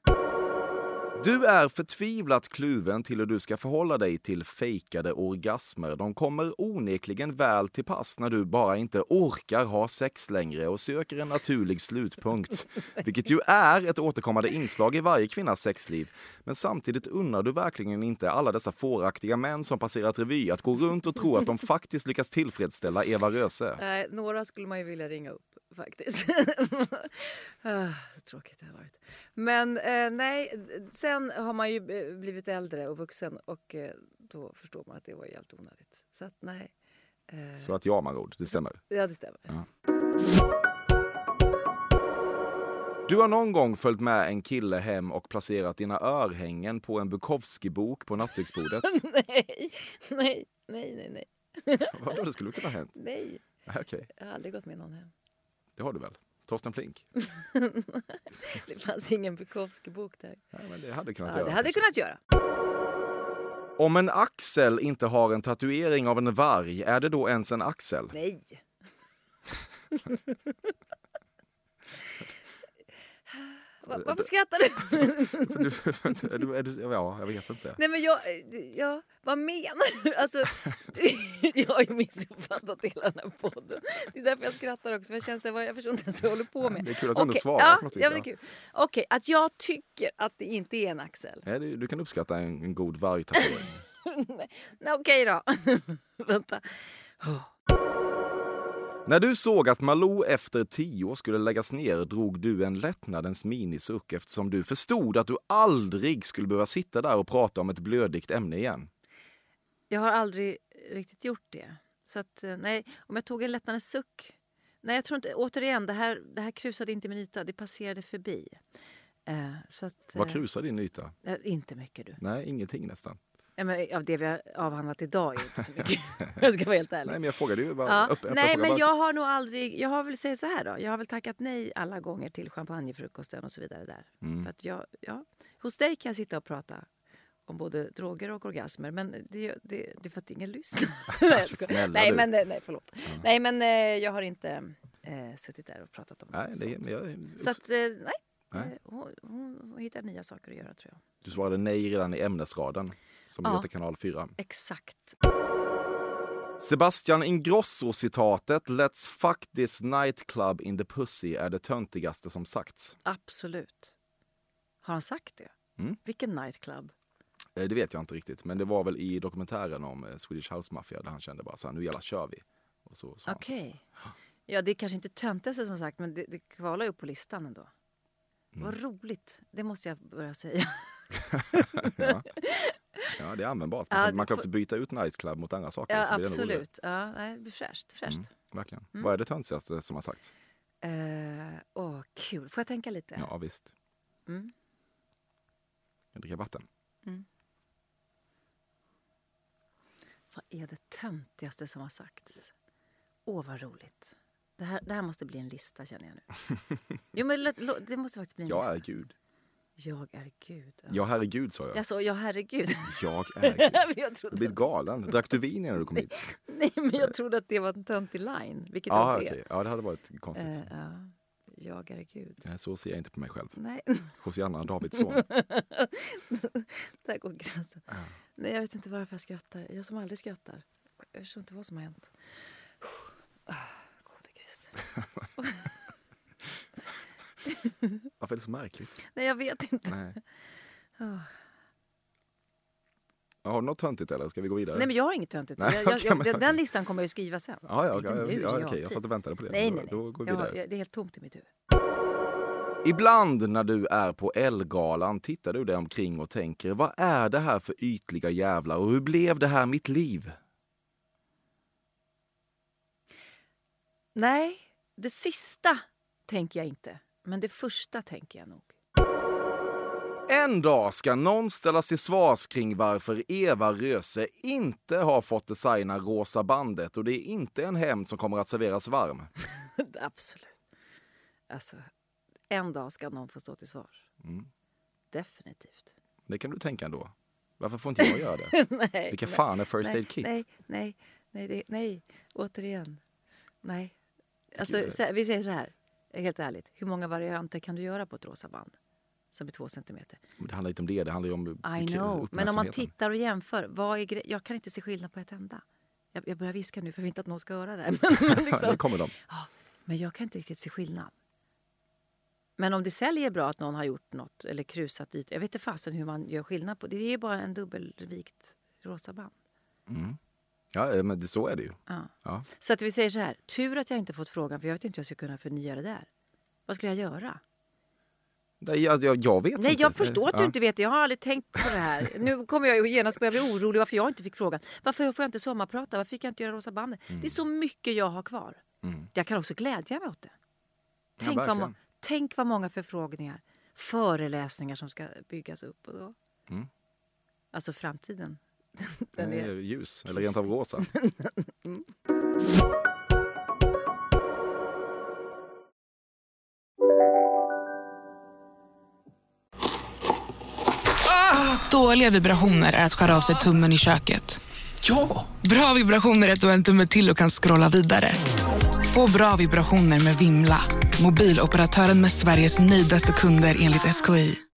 Du är förtvivlat kluven till hur du ska förhålla dig till fejkade orgasmer. De kommer onekligen väl till pass när du bara inte orkar ha sex längre och söker en naturlig slutpunkt. Vilket ju är ett återkommande inslag i varje kvinnas sexliv. Men samtidigt unnar du verkligen inte alla dessa fåraktiga män som passerat revy att gå runt och tro att de faktiskt lyckas tillfredsställa Eva Röse. Nej, några skulle man ju vilja ringa upp faktiskt. Ah, så tråkigt det har varit. Men eh, nej, sen har man ju eh, blivit äldre och vuxen och eh, då förstår man att det var helt onödigt. Så att nej, Så att ja-man-ord, det stämmer. Ja, det stämmer. Du har någon gång följt med en kille hem och placerat dina örhängen på en Bukowski-bok på nattduksbordet? nej, nej, nej, nej, nej. Vadå, det skulle kunna ha hänt? Nej, Okej, jag har aldrig gått med någon hem. det har du väl? Torsten Flink? Det fanns ingen Bukowski-bok där. Ja, men det hade kunnat Ja, göra. det hade kunnat göra. Om en axel inte har en tatuering av en varg, är det då ens en axel? Nej. Va- Varför skrattar du? Du, är du, ja, jag vet inte. Nej men jag, ja, vad menar du? Alltså, du jag har ju missuppfattat hela den här podden. Det är därför jag skrattar också. För jag, känner så här, jag förstår inte ens vad jag håller på med. det är kul att du ändå Okej, svarar ja, på något vis, Ja, men det ja. är kul. Okej, att jag tycker att det inte är en axel. Nej, du, du kan uppskatta en, en god vargtatuering. Okej då. Vänta. När du såg att Malou efter tio skulle läggas ner drog du en lättnadens minisuck eftersom du förstod att du aldrig skulle behöva sitta där och prata om ett blödigt ämne igen. Jag har aldrig riktigt gjort det. Så att, eh, nej, om jag tog en lättnadens suck. Nej, jag tror inte, återigen, det här, det här krusade inte min yta. Det passerade förbi. Eh, så att, Vad eh, krusar din yta? eh, inte mycket du. Nej, ingenting nästan. Ja, men av det vi har avhandlat idag är inte så mycket. jag ska vara helt ärlig. Nej, men jag frågade ju bara. Ja. Upp, öppen Nej, men Vad- jag har nog aldrig... Jag har väl säga så här då. Jag har väl tackat nej alla gånger till champagnefrukosten och så vidare där. Mm. För att jag, ja, hos dig kan jag sitta och prata om både droger och orgasmer, men det, det, det är för att ingen lyssnar. nej, men, eh, nej, förlåt. Nej, men eh, jag har inte eh, suttit där och pratat om Nej, det, men jag, Så att, eh, nej. Nej. Eh, Hon, hon, hon hittar nya saker att göra, tror jag. du svarade nej redan i ämnesraden, som Ja. heter kanal 4. Exakt. Sebastian Ingrosso-citatet “Let's fuck this nightclub in the pussy” är det töntigaste som sagts. Absolut. Har han sagt det? Mm. Vilken nightclub? Eh, Det vet jag inte riktigt, men det var väl i dokumentären om eh, Swedish House Mafia där han kände bara så här, nu jävlar kör vi. Och så, han. Okej. Ja, det är kanske inte töntigaste som sagt, men det, det kvalar ju upp på listan ändå. Mm. Vad roligt. Det måste jag börja säga. ja. ja, det är användbart. Man Ja, kan, man kan också byta ut nightclub mot andra saker. Ja, blir det absolut. Ja, det blir fräscht. fräscht. Mm, verkligen. Vad är det töntigaste som har sagts? Eh, åh, kul. Får jag tänka lite? Ja, visst. Mm. Jag dricker vatten. Vad är det töntigaste som har sagts? Åh, vad roligt. Det här, det här måste bli en lista, känner jag nu. jo, men det måste faktiskt bli en Jag lista. är Gud. Jag är Gud. Ja. Ja, herregud sa jag. Jag sa ja, herregud. Jag är Gud. Jag Du trodde, blivit galen. Drack du vin innan du kom hit? nej, men jag trodde att det var en töntig line, vilket det Ja, också okej. Ja, det hade varit konstigt. är. Eh, ja. Jag är Gud. Nej, Så ser jag inte på mig själv. Nej, Hosianna Davidsson. där går gränsen. Nej, jag vet inte varför jag skrattar. Jag som aldrig skrattar. Jag förstår inte vad som har hänt. Ah, Gode Kristus. Varför är det så märkligt? Nej, jag vet inte. Nej. Ja, Har du något töntigt eller ska vi gå vidare? Nej, men jag har inget töntigt. Nej, Jag, jag, okej, jag, men den listan kommer jag skriva sen. Ja, ja, Inte ja, nu, ja, det är okej. realtid. Jag satt och väntade på det. Nej, Då- nej, nej. Då går vi Jag har, vidare. det är helt tomt i mitt huvud. Ibland när du är på Elgalan tittar du dig omkring och tänker vad är det här för ytliga jävlar och hur blev det här mitt liv? Nej, det sista tänker jag inte. Men det första tänker jag nog. En dag ska någon ställas till svars kring varför Eva Röse inte har fått designa Rosa bandet och det är inte en hämnd som kommer att serveras varm. Absolut. Alltså, en dag ska någon få stå till svars. Mm. Definitivt. Det kan du tänka ändå. Varför får inte jag göra det? nej, Vilka nej, fan är First nej, Aid Kit? Nej, nej, nej, nej. återigen. Nej. Alltså, vi säger så här, helt ärligt. Hur många varianter kan du göra på ett rosa band? Som är två centimeter. Men Det handlar inte om det, det handlar om I know. Men om man tittar och jämför. Vad är jag kan inte se skillnad på ett enda. Jag, jag börjar viska nu för jag vill inte att någon ska höra det. Men, men, Ja, liksom, det kommer de. men jag kan inte riktigt se skillnad. Men om det säljer bra att någon har gjort något eller krusat ytor. Jag vet inte fasen hur man gör skillnad på det. Det är bara en dubbelvikt rosa band. Ja, eh, men det, så är det ju. Ja. Ja. Så att vi säger så här. Tur att jag inte fått frågan för jag vet inte hur jag ska kunna förnya det där. Vad skulle jag göra? Nej, jag, jag, jag vet Nej, inte. jag förstår att du Ja. inte vet det. Jag har aldrig tänkt på det här. Nu kommer jag ju genast börja bli orolig varför jag inte fick frågan. Varför får jag inte sommarprata? Varför fick jag inte göra Rosa bandet? Mm. Det är så mycket jag har kvar. Jag kan också glädja mig åt det. Tänk, vad, verkligen. må- tänk vad många förfrågningar, föreläsningar som ska byggas upp. Och då. Mm. Alltså framtiden. Den är ljus, eller rent av rosa. Dåliga vibrationer är att skära av sig tummen i köket. Ja! Bra vibrationer är att du har en tumme till och kan scrolla vidare. Få bra vibrationer med Vimla. Mobiloperatören med Sveriges nöjdaste kunder enligt SKI.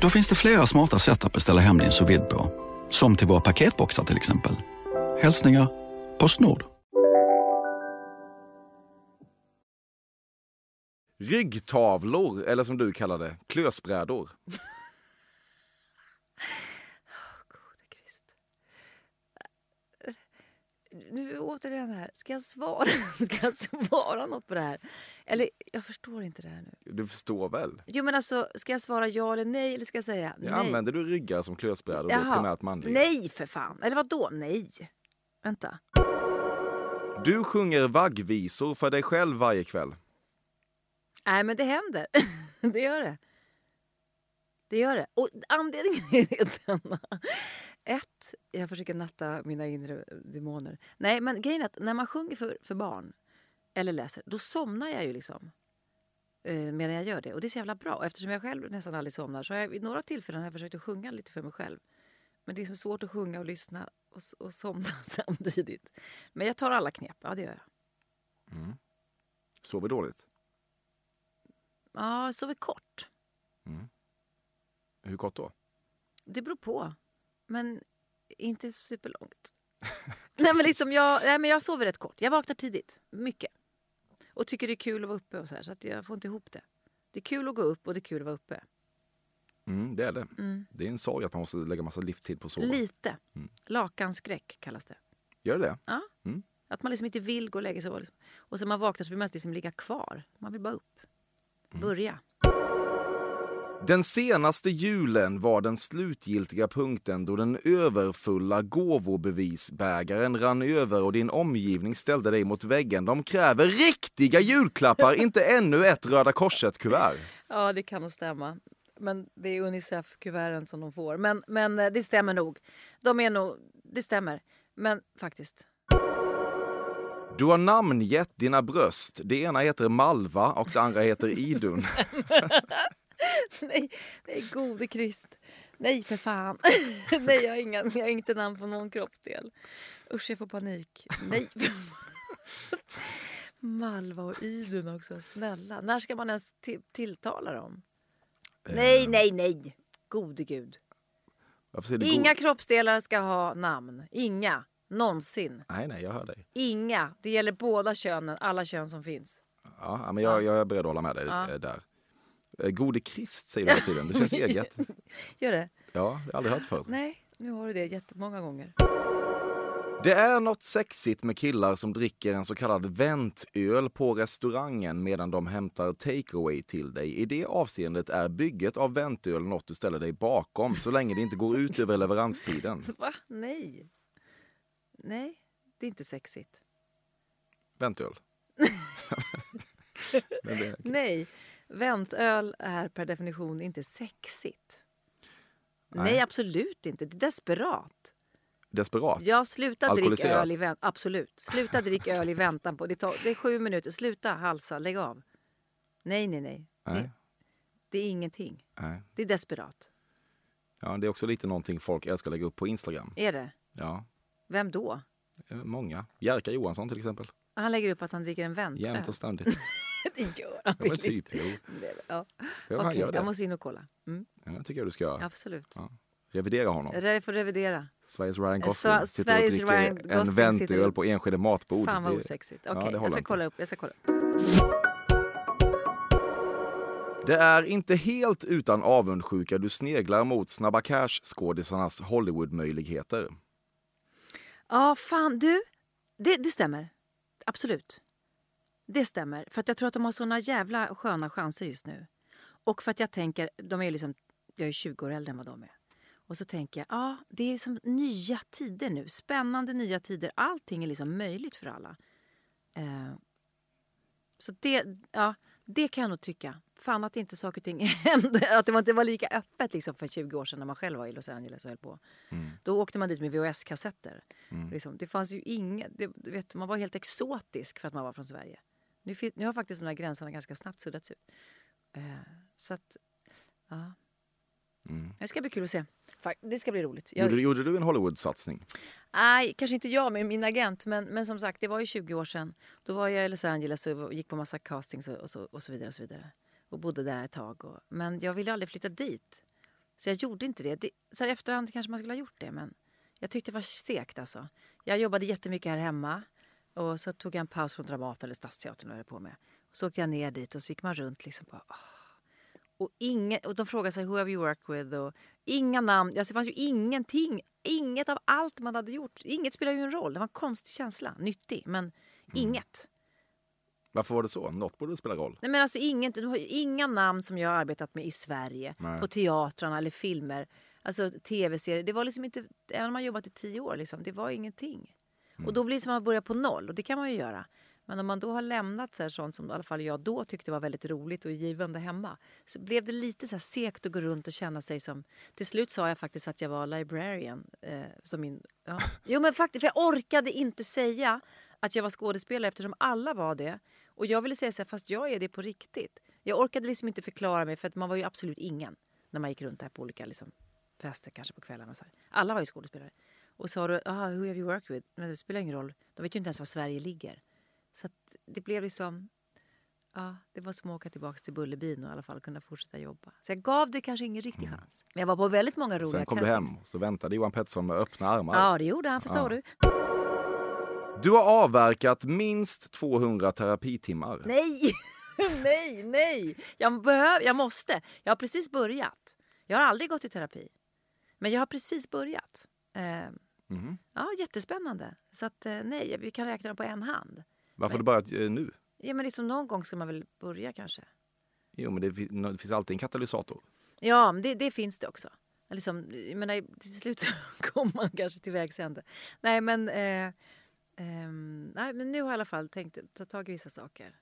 Då finns det flera smarta sätt att beställa hem din sous vide på. Som till våra paketboxar till exempel. Hälsningar Postnord. Ryggtavlor, eller som du kallar det, klösbrädor. Nu återigen här. Ska jag svara? Ska jag svara något på det här? Eller jag förstår inte det här nu. Du förstår väl? Jo men alltså, ska jag svara ja eller nej eller ska jag säga nej? Använder du ryggar som klösbrädor, Jaha. primärt manliga? Nej för fan. Eller vad då? Nej. Vänta. Du sjunger vaggvisor för dig själv varje kväll. Nej men det händer. det gör det. Det gör det. Och anledningen är denna. Ett, jag försöker natta mina inre demoner. Nej men grejen är att när man sjunger för, för barn eller läser, då somnar jag ju liksom. Eh, medan jag gör det. Och det är så jävla bra. Eftersom jag själv nästan aldrig somnar så har jag vid några tillfällen har försökt att sjunga lite för mig själv. Men det är så svårt att sjunga och lyssna och, och somna samtidigt. Men jag tar alla knep. Ja det gör jag. Mm. Sover dåligt? Ja, sover kort. Hur kort då? Det beror på. Men inte superlångt. nej, men liksom jag, nej, men jag sover rätt kort. Jag vaknar tidigt. Mycket. Och tycker det är kul att vara uppe. och så här, Så att jag får inte ihop det. Det är kul att gå upp och det är kul att vara uppe. Mm, det är det. Mm. Det är en sorg att man måste lägga massa livstid på att sova. Lite. Lakanskräck kallas det. Gör det det? Ja. Mm. Att man liksom inte vill gå och lägga sig. Och, liksom, och sen man vaknar så vill man inte liksom ligga kvar. Man vill bara upp. Börja. Den senaste julen var den slutgiltiga punkten då den överfulla gåvobevisbägaren rann över och din omgivning ställde dig mot väggen. De kräver riktiga julklappar, inte ännu ett Röda Korset-kuvert. Ja, det kan nog stämma. Men det är Unicef-kuverten som de får. Men, men eh, det stämmer nog. De är nog... Det stämmer. Men faktiskt. Du har namngett dina bröst. Det ena heter Malva och det andra heter Idun. nej, nej, gode Krist. Nej, för fan. nej, jag har, inga, jag har inte namn på någon kroppsdel. Usch, jag får panik. Nej. Malva och Idun också. Snälla. När ska man ens ti- tilltala dem? Nej, nej, nej. Gode gud. Inga god? kroppsdelar ska ha namn. Inga. Någonsin. Nej, nej, jag hör dig. Inga. Det gäller båda könen. Alla kön som finns. Ja, ja, men jag, jag är beredd att hålla med dig Ja. eh, där. Eh, Gode Krist säger du hela tiden. Det känns eget. Gör det? Ja, jag har aldrig hört förut. Nej, nu har du det jättemånga gånger. Det är något sexigt med killar som dricker en så kallad väntöl på restaurangen medan de hämtar takeaway till dig. I det avseendet är bygget av väntöl något du ställer dig bakom så länge det inte går ut över leveranstiden. Va? Nej. Nej, det är inte sexigt. Väntöl. Nej, väntöl är per definition inte sexigt. Nej, Nej. absolut inte. Det är desperat. desperat. Ja, sluta drick Alkoholiserat. öl i väntan. Absolut. Sluta drick öl i väntan på. Det, tar, det är sju minuter. Sluta halsa. Lägg av. Nej, nej, nej. Nej. Det, det är ingenting. Nej. Det är desperat. Ja, det är också lite någonting folk älskar att lägga upp på Instagram. Är det? Ja, Vem då? eh, många. Jerka Johansson till exempel. Han lägger upp att han dricker en väntöl. Jämt och ständigt. det gör han Ja, väl typ, jo. Ja. Ja, gör det. jag måste in och kolla. Mm. Ja, tycker jag du ska göra. Absolut. Ja. Revidera honom. Jag får revidera. Sveriges Ryan Gosling Sva- sitter Sveriges och dricker en ventöl på Enskede matbord. Fan vad osexigt. Ja, Okej, det jag håller ska kolla upp. Jag ska kolla upp. Det är inte helt utan avundsjuka du sneglar mot Snabba Cash-skådisarnas Hollywood-möjligheter. Ja, fan du. Det, det stämmer. Absolut. Det stämmer. För att jag tror att de har såna jävla sköna chanser just nu. Och för att jag tänker, de är liksom, jag är 20 år äldre än vad de är. Och så tänker jag, ja, det är som nya tider nu. Spännande nya tider. Allting är liksom möjligt för alla. Eh, så det, ja, det kan jag nog tycka. Fan att inte saker och ting hände. Att det var inte var lika öppet liksom för 20 år sedan när man själv var i Los Angeles och höll på. Då åkte man dit med VHS-kassetter. Mm. Liksom, det fanns ju inget, det, vet, man var helt exotisk för att man var från Sverige. Nu, nu har faktiskt de här gränserna ganska snabbt suddats ut. Eh, så att, ja. Mm. Det ska bli kul att se. Det ska bli roligt. Jag, Gjorde, gjorde du en Hollywood-satsning? Nej, kanske inte jag, men min agent. Men, men som sagt, det var ju 20 år sedan. Då var jag i Los Angeles och gick på massa castings och, och, så, och så vidare. Och så vidare. Och bodde där ett tag. Och, men jag ville aldrig flytta dit. Så jag gjorde inte det. det så här efterhand kanske man skulle ha gjort det, men jag tyckte det var segt alltså. Jag jobbade jättemycket här hemma. Och så tog jag en paus från Dramaten eller Stadsteatern och höll på med. Och så åkte jag ner dit och så gick man runt liksom på... åh. Och, ingen, och de frågade sig who have you worked with? Och inga namn. Alltså, det fanns ju ingenting. Inget av allt man hade gjort. Inget spelar ju en roll. Det var en konstig känsla. Nyttig, men inget. Varför var det så? Något borde spela roll. Nej, men alltså inget, du har ju inga namn som jag har arbetat med i Sverige. Nej. På teatrarna eller filmer. Alltså tv-serier. Det var liksom inte, även om man jobbat i tio år, liksom, det var ingenting. Och då blir det som att man börjar på noll och det kan man ju göra. Men om man då har lämnat så här sånt som i alla fall jag då tyckte var väldigt roligt och givande hemma. Så blev det lite så här segt att gå runt och känna sig som... Till slut sa jag faktiskt att jag var librarian. Eh, som min, ja. Jo men faktiskt, för jag orkade inte säga att jag var skådespelare eftersom alla var det. Och jag ville säga så här, fast jag är det på riktigt. Jag orkade liksom inte förklara mig för att man var ju absolut ingen när man gick runt här på olika liksom, fester kanske på kvällarna. Och så här. Alla var ju skådespelare. Och sa du, aha, who have you worked with? Men det spelar ingen roll. De vet ju inte ens var Sverige ligger. Så det blev liksom... Ja, det var som att åka tillbaka till Bullerbyn och i alla fall kunna fortsätta jobba. Så jag gav det kanske ingen riktig chans. Men jag var på väldigt många roliga Sen kom du hem castings. så väntade Johan Pettersson med öppna armar. Ja, det gjorde han, förstår Ja. du. Du har avverkat minst 200 terapitimmar. Nej, nej, nej. Jag, behöv, jag måste. Jag har precis börjat. Jag har aldrig gått i terapi. Men jag har precis börjat. Eh, Mhm. ja, jättespännande. Så att, eh, nej, vi kan räkna dem på en hand. Varför har du börjat eh, nu? Ja, men liksom någon gång ska man väl börja kanske. Jo, men det, det finns alltid en katalysator. Ja, men det, det finns det också. Liksom, jag menar, till slut kommer man kanske till vägs ände. Nej, men, eh, ehm, nej, men nu har jag i alla fall tänkt ta tag i vissa saker.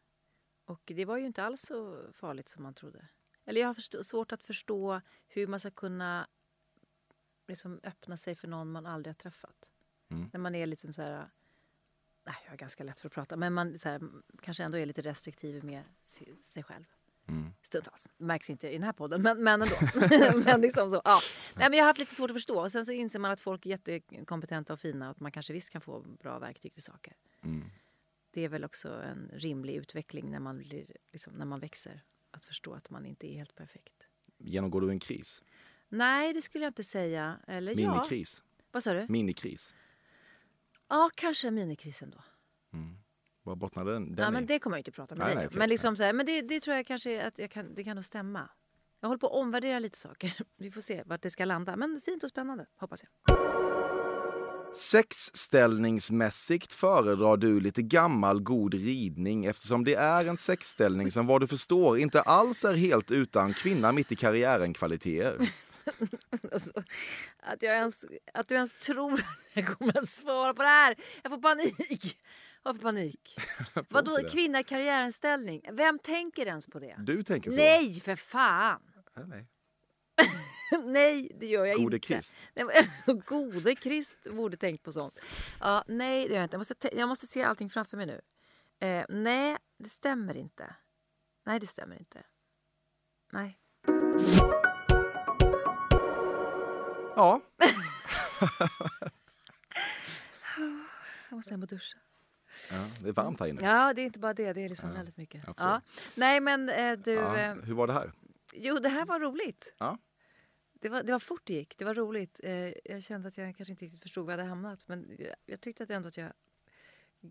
Och det var ju inte alls så farligt som man trodde. Eller jag har svårt att förstå hur man ska kunna liksom, öppna sig för någon man aldrig har träffat. Mm. När man är liksom så här... Nej, jag har ganska lätt för att prata, men man här, kanske ändå är lite restriktiv med si- sig själv. Mm. Stundtals. Märks inte i den här podden, men, men ändå. men liksom så, ja. Nej, men jag har haft lite svårt att förstå. Och sen så inser man att folk är jättekompetenta och fina och att man kanske visst kan få bra verktyg till saker. Mm. Det är väl också en rimlig utveckling när man, blir, liksom, när man växer. Att förstå att man inte är helt perfekt. Genomgår du en kris? Nej, det skulle jag inte säga. Eller ja. Minikris? Vad sa du? Minikris? Ja, kanske en minikris ändå. Vad bottnade den, den ja, i? men det kommer jag inte prata med Nej, dig nej, okej. Men, liksom så här, men det, det tror jag kanske att jag kan, det kan nog stämma. Jag håller på att omvärdera lite saker. Vi får se vart det ska landa. Men fint och spännande, hoppas jag. Sexställningsmässigt föredrar du lite gammal god ridning eftersom det är en sexställning som vad du förstår inte alls är helt utan kvinna mitt i karriären-kvaliteter. Alltså, att, jag ens, att du ens tror att jag kommer att svara på det här. Jag får panik. Jag får panik. Vadå kvinna i karriärenställning? Vem tänker ens på det? Du tänker så? Nej, för fan! Ja, nej. nej, det gör jag Gode inte. Krist. Nej, gode Krist borde tänkt på sånt. Ja, nej, det gör jag inte. Jag måste, te- jag måste se allting framför mig nu. Eh, nej, det stämmer inte. Nej, det stämmer inte. Nej. Ja, Jag måste hem och duscha. Ja, det är varmt här inne. Ja, det är inte bara det. Det är liksom väldigt mycket. Ja. Nej, men eh, du... Ja, Eh, hur var det här? jo, det här var roligt. Ja. Det var, det var fort det gick. Det var roligt. Eh, jag kände att jag kanske inte riktigt förstod var jag hade hamnat. Men jag, jag tyckte att ändå att jag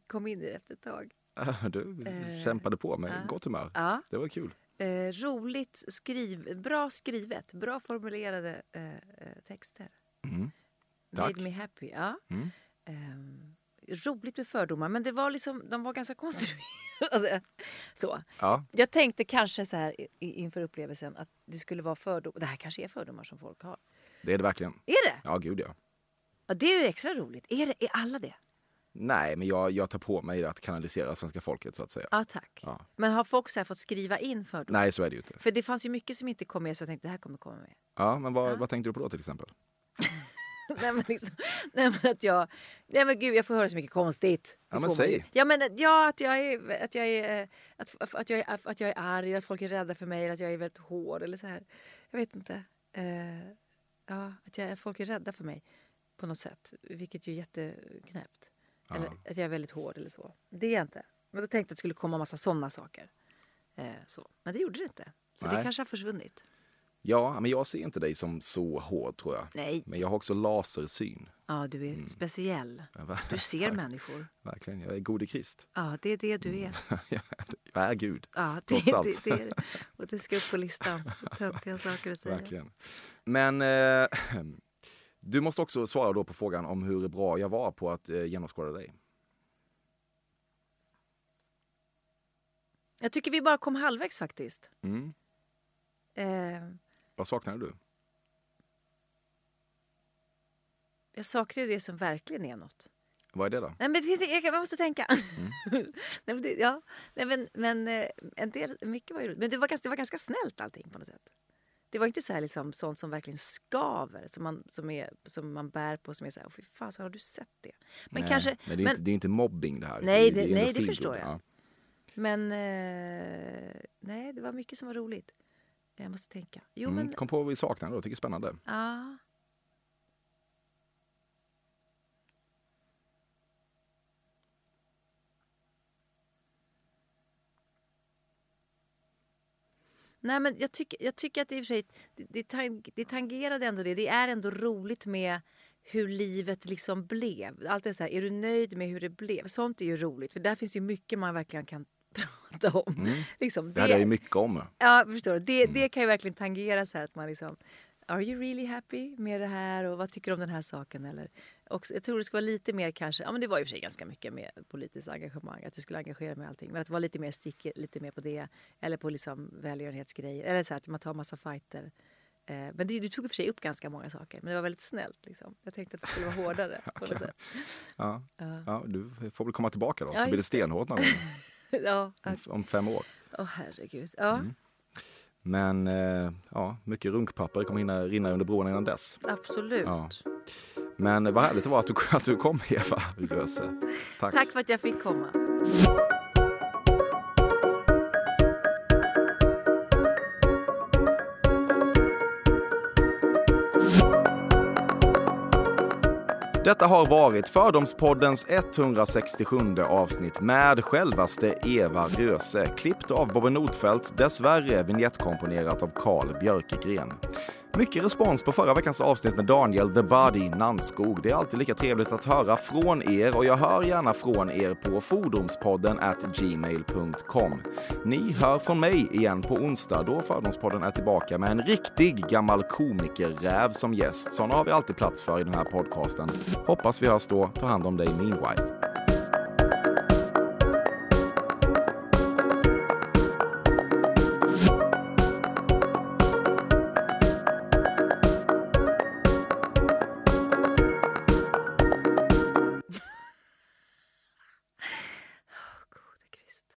kom in i det efter ett tag. Du Eh, kämpade på med ja. gott humör. Ja. Det var kul. Eh, roligt skriv, bra skrivet, bra formulerade eh, eh, texter. Mm. Tack. Made me happy. Ja. Mm. Ehm, roligt med fördomar, men det var liksom, de var ganska konstruerade. Så. Ja. Jag tänkte kanske så här inför upplevelsen att det skulle vara fördomar. Det här kanske är fördomar som folk har. Det är det verkligen. Är det? Ja, gud ja. Ja, det är ju extra roligt. Är, det, är alla det? Nej, men jag, jag tar på mig att kanalisera svenska folket så att säga. Ja, tack. Ja. Men har folk så här fått skriva in fördomar? Nej, så är det ju inte. För det fanns ju mycket som inte kom med så jag tänkte det här kommer komma med. Ja, men vad, vad tänkte du på då till exempel? nej, men liksom, nej men att jag... Nej men gud jag får höra så mycket konstigt. Ja, men säg. Ja men ja, att jag är... Att jag är, eh, att, att, jag är, att jag är arg, att folk är rädda för mig, eller att jag är väldigt hård eller så här. Jag vet inte. Eh, ja, att jag, folk är rädda för mig på något sätt. Vilket ju är jätteknäppt. Eller att jag är väldigt hård eller så. Det är jag inte. Men då tänkte jag att det skulle komma massa sådana saker. Eh, så. Men det gjorde det inte. Så det Nej. kanske har försvunnit. Ja, men jag ser inte dig som så hård tror jag. Nej. Men jag har också lasersyn. Ja, du är speciell. Ja, ver- Du ser människor. Verkligen, jag är god i Krist. Ja, det är det du är. jag är Gud, Ja, trots det, allt. det, det, och det ska upp på listan. Töntiga saker att säga. Verkligen. Men eh, du måste också svara då på frågan om hur bra jag var på att eh, genomskåda dig. Jag tycker vi bara kom halvvägs faktiskt. Mm. Eh, Vad saknade du? jag saknar ju det som verkligen är något. Vad är det då? Nej, men det, jag, måste tänka. Nej, men det, ja. Nej, men, men eh, en del, mycket var ju. Men det var, ganska, det var ganska snällt allting på något sätt. Det var inte så här liksom, sånt som verkligen skaver, som man, som är, som man bär på, som är så här, "Åh, fy fasen har du sett det? Men Nej, kanske... men det, är inte, det är inte mobbing det här. Nej, det, det- ändå nej, det förstår jag. Ja. Men eh, nej, det var mycket som var roligt. Jag måste tänka. Jo, Mm, men... Kom på vad vi saknade då, tycker det är spännande. Ja. Nej, men jag, tycker, jag tycker att det i och för sig, det, det, tang, det tangerade ändå det. Det är ändå roligt med hur livet liksom blev. Allt är så här, är du nöjd med hur det blev? Sånt är ju roligt, för där finns ju mycket man verkligen kan prata om. Mm. Liksom, Det hade jag ju mycket om. Ja, förstår du. Det, det kan ju verkligen tangera så här att man liksom Are you really happy med det här och vad tycker du om den här saken? Eller, också, jag tror det ska vara lite mer kanske, ja men det var i och för sig ganska mycket med politiskt engagemang, att jag skulle engagera mig i allting. Men att vara lite mer stick, lite mer på det. Eller på liksom välgörenhetsgrejer. Eller så här, att man tar massa fighter. Eh, men det, du tog i och för sig upp ganska många saker. Men det var väldigt snällt liksom. Jag tänkte att det skulle vara hårdare på något sätt. Ja. Ja. Ja, du får väl komma tillbaka då, Ja, så blir det stenhårt någon gång. ja, om, om fem år. åh herregud. Ja, Men eh, ja, mycket runkpapper kommer hinna rinna under broarna innan dess. absolut. Ja. Men vad härligt det var att du, att du kom Eva Röse. Tack. Tack för att jag fick komma. Detta har varit Fördomspoddens 167 avsnitt med självaste Eva Röse, klippt av Bobbe Notfeldt, dessvärre vignettkomponerat av Carl Björkegren. Mycket respons på förra veckans avsnitt med Daniel The Body Nannskog. Det är alltid lika trevligt att höra från er och jag hör gärna från er på fordomspodden at gmail.com. Ni hör från mig igen på onsdag då Fördomspodden är tillbaka med en riktig gammal komikerräv som gäst. Sådana har vi alltid plats för i den här podcasten. Hoppas vi hörs då. Ta hand om dig meanwhile.